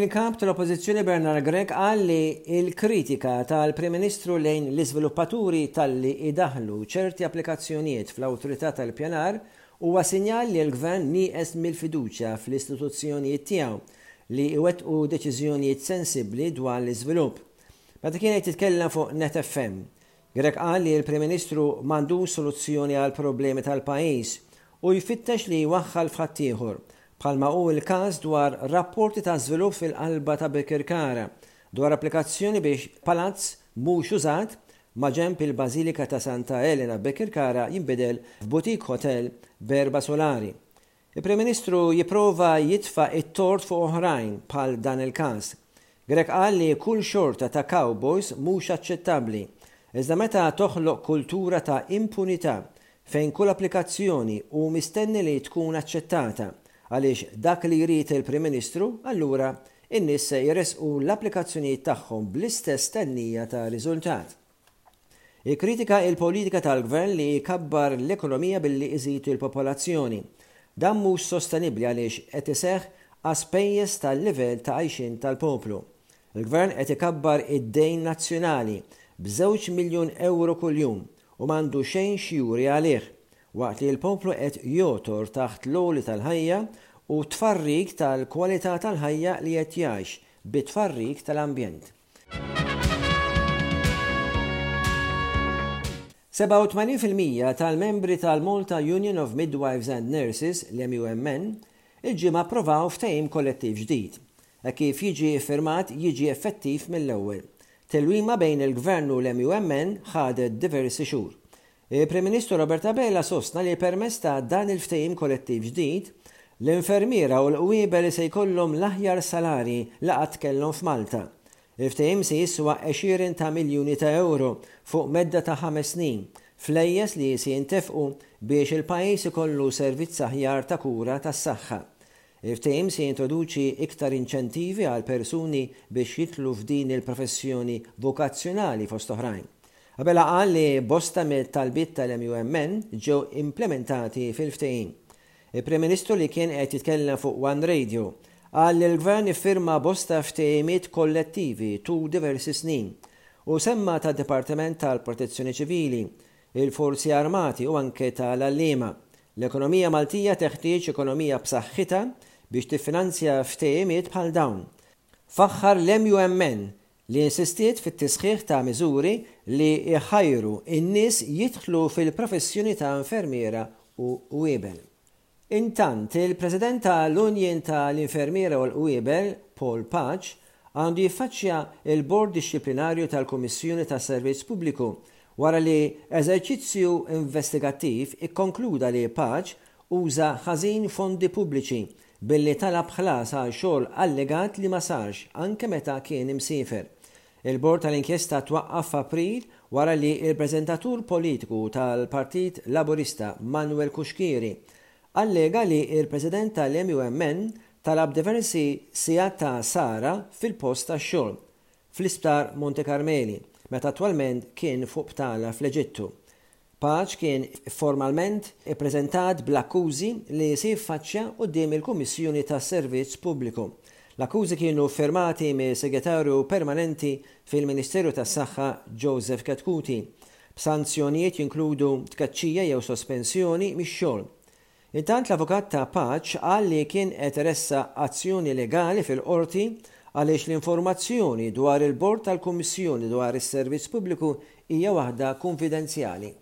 Il-Kap tal-Oppożizzjoni Bernard Grech qal li l-kritika tal-Prim Ministru lejn l-iżviluppaturi talli idaħħlu ċerti applikazzjonijiet fl-Awtorità tal-Ippjanar huwa sinjal li l-Gvern nieqes mill-fiduċja fl-istituzzjonijiet tiegħu li jwettqu deċiżjonijiet sensibbli dwar l-iżvilupp. Meta kienet titkellem fuq Net FM, Grech qal li l-Prim Ministru m'għandux soluzzjoni għall-problemi tal-pajjiż u jfittex li jwaħħal f'ħaddieħor, bħalma hu l-każ dwar rapporti ta' żvilupp fil-qalba ta' Birkirkara, dwar applikazzjoni biex palazz mhux użat maġenb il-Bażilika ta' Santa Elena f'Birkirkara jinbidel f'boutique hotel b'erba' sulari, Il-Prim Ministru jipprova jitfa' t-tort fuq oħrajn bħal dan il-każ. Grech qal li kull xorta ta' cowboys mhux aċċettabbli, iżda meta toħloq kultura ta' impunità fejn kull applikazzjoni hu mistenni li tkun aċċettata għaliex dak li jrid il-Prim Ministru, allura in-nies se jressqu l-applikazzjonijiet tagħhom bl-istess stennija ta' riżultat. Ikkritika l-politika tal-Gvern li jkabbar l-ekonomija billi iżid il-popolazzjoni. Dan mhux sostenibbli għaliex qed iseħħ a spejjeż tal-livell ta' għajxien tal-poplu. Il-Gvern qed ikabbar id-dejn nazzjonali b'żewġ miljun ewro kuljum u m'għandu xejn x'juri għalih, waqt li l-poplu qed jogħtor taħt l-għoli tal-ħajja u t-tfarrik tal-kwalità tal-ħajja li qed jgħix bit-tfarrik tal-ambjent. 87 fil-mija tal-membri tal-Malta Union of Midwives and Nurses, l-MUMN, il-ġimgħa approvaw ftehim kollettiv ġdid. Hekk kif jiġi ffirmat jiġi effettiv mill-ewwel. Tilwima bejn il-Gvern u l-MUMN ħadet diversi xhur. Il-Prim Ministru Robert Abela sostna li permezz ta' dan il-ftehim kollettiv ġdid, l-infermiera u l-qwiebel se jkollhom l-aħjar salarji li qatt kellhom f'Malta. Il-ftehim se jiswa għexieren ta' miljuni ta' ewro fuq medda ta' ħames snin, flejjes li se jintefqu biex il-pajjiż ikollu servizz aħjar ta' kura tas-saħħa. Il-ftehim se jintroduċi iktar inċentivi għall-persuni biex jidħlu f'din il-professjoni vokazzjonali fost oħrajn. Abela qal li bosta mit-talbiet tal-MUMN ġew implementati fil-ftehim. Il-Prim Ministru li kien qed jitkellem fuq One Radio qal li l-Gvern iffirma bosta ftehimiet kollettivi tul diversi snin u semma tad-Dipartiment tal-Protezzjoni Ċivili, il-Forzi Armati u anke tal-għalliema. L-ekonomija Maltija teħtieġ ekonomija b'saħħitha biex tiffinanzja ftehimiet bħal dawn. Faħħar l-MUMN li insistiet fit-tisħiħ ta' miżuri li jħajru n-nies jidħlu fil-professjoni ta' infermiera u qwiebel. Intant, il-President tal-Union tal-Infermiera u l-Qwiebel, Paul Pace, għandu jiffaċċja l-Bord Dixxiplinarju tal-Kummissjoni tas-Servizz Pubbliku wara li eżerċizzju investigattiv ikkonkluda li Pace uża ħażin fondi pubbliċi billi talab ħlas għal xogħol allegat li ma sarx anke meta kien imsiefer. Il-Bord tal-Inkjesta twaqqaf f'April wara li l-preżentatur politiku tal-Partit Laburista Manuel Cuschieri allega li l-President tal-MUMN talab diversi sigħat ta' sara fil-post tax-xogħol fl-Isptar Monte Karmeli meta attwalment kien fuq btala fl-Eġittu. Pace kien formalment ippreżentat bl-akkużi li se jiffaċċja quddiem il-Kummissjoni tas-Servizz Pubbliku. L-akkużi kienu ffirmati mis-Segretarju Permanenti fil-Ministeru tas-Saħħa Joseph Chetcuti, b'sanzjonijiet jinkludu tkeċċija jew sospensjoni mix-xogħol. Intant l-avukat ta' Paċ qal li kien qed iressaq azzjoni legali fil-Qorti għaliex l-informazzjoni dwar il-Bord tal-Kummissjoni dwar is-Servizz Pubbliku hija waħda kunfidenzjali.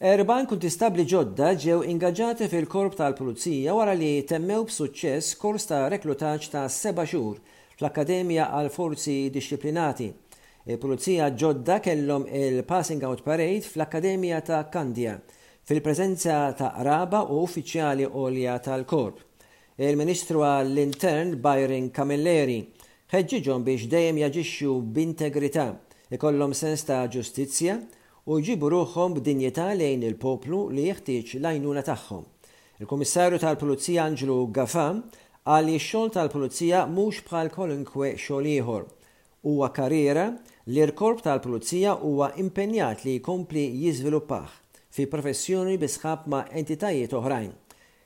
Erbgħin kuntistabbli ġodda ġew ingaġġati fil-Korp tal-Pulizija wara li temmew b'suċċess kors ta' reklutaġġ ta' seba' xhur fl-Akkademja għall-Forzi Dixxiplinati. Il-Pulizija l-ġodda kellhom il-Passing Out Parade fl-Akkademja ta' Candia, fil-preżenza ta' qraba u uffiċjali għolja tal-Korp. Il-Ministru għall-Intern Byron Camilleri ħeġġiġhom biex dejjem jaġixxu b'integrità, ikollhom sens ta' ġustizzja u jġibu ruħhom b'dinjità lejn il-poplu li jeħtieġ l-għajnuna tagħhom. Il-Kummissarju tal-Pulizija Anġlu Gafà qal li x-xogħol tal-Pulizija mhux bħal kwalunkwe xogħol ieħor Huwa karriera li l-Korp tal-Pulizija huwa impenjat li jkompli jiżviluppah fi professjoni bi sħab ma' entitajiet oħrajn.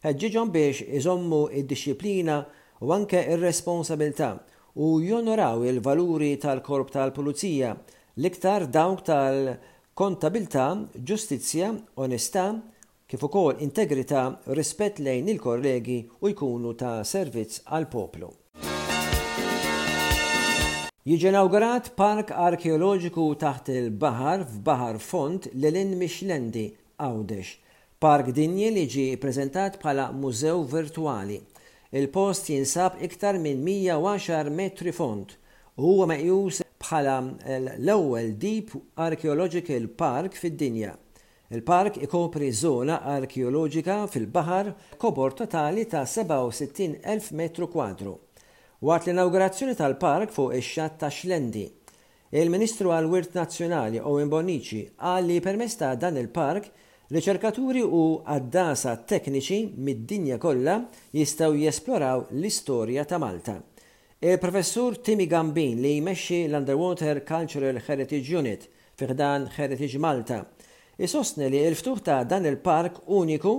Ħeġġiġhom biex iżommu d-dixxiplina u anke r-responsabilità u jonoraw il-valuri tal-Korp tal-Pulizija, l-iktar dawk tal-kontabilità, ġustizzja, onestà kif ukoll integrità, rispett lejn il-kollegi u jkunu ta' servizz għall-poplu. Jiġi inawgurat Park Arkeoloġiku taħt il-Baħar f'Baħar Font lil hinn mix-Xlendi, Għawdex. Park dinji li ġie ppreżentat bħala mużew virtwali. Il-post jinsab iktar minn 110 metri fond u huwa meqjus bħala l-ewwel deep archaeological park fid-dinja. Il-park ikopri żona arkjoloġika fil-baħar b'kobor totali ta' 67,000 metru kwadru. Waqt l-inawgurazzjoni tal-park fuq ix-xatt ta' Xlendi, il-Ministru għall-Wirt Nazzjonali Owen Bonnici qal li permezz ta' dan il-park, riċerkaturi u għaddasa tekniċi mid-dinja kollha jistgħu jesploraw l-istorja ta' Malta. Il-Professur Timmy Gambin li jmexxi l-Underwater Cultural Heritage Unit fi ħdan Heritage Malta, isostni li l-ftuħ ta' dan il-park uniku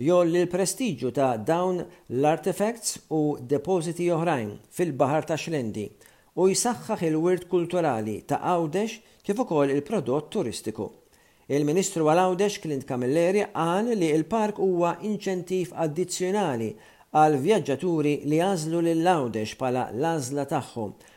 jgħolli l-prestiġju ta' dawn l-artefacts u depożiti oħrajn fil-Baħar tax-Xlendi u jsaħħaħ il-wirt kulturali ta' Għawdex kif ukoll il-prodott turistiku. Il-Ministru għal Għawdex Clint Camilleri qal li l-park huwa inċentiv addizzjonali għall-vjaġġaturi li għażlu lil Għawdex bħala l-għażla tagħhom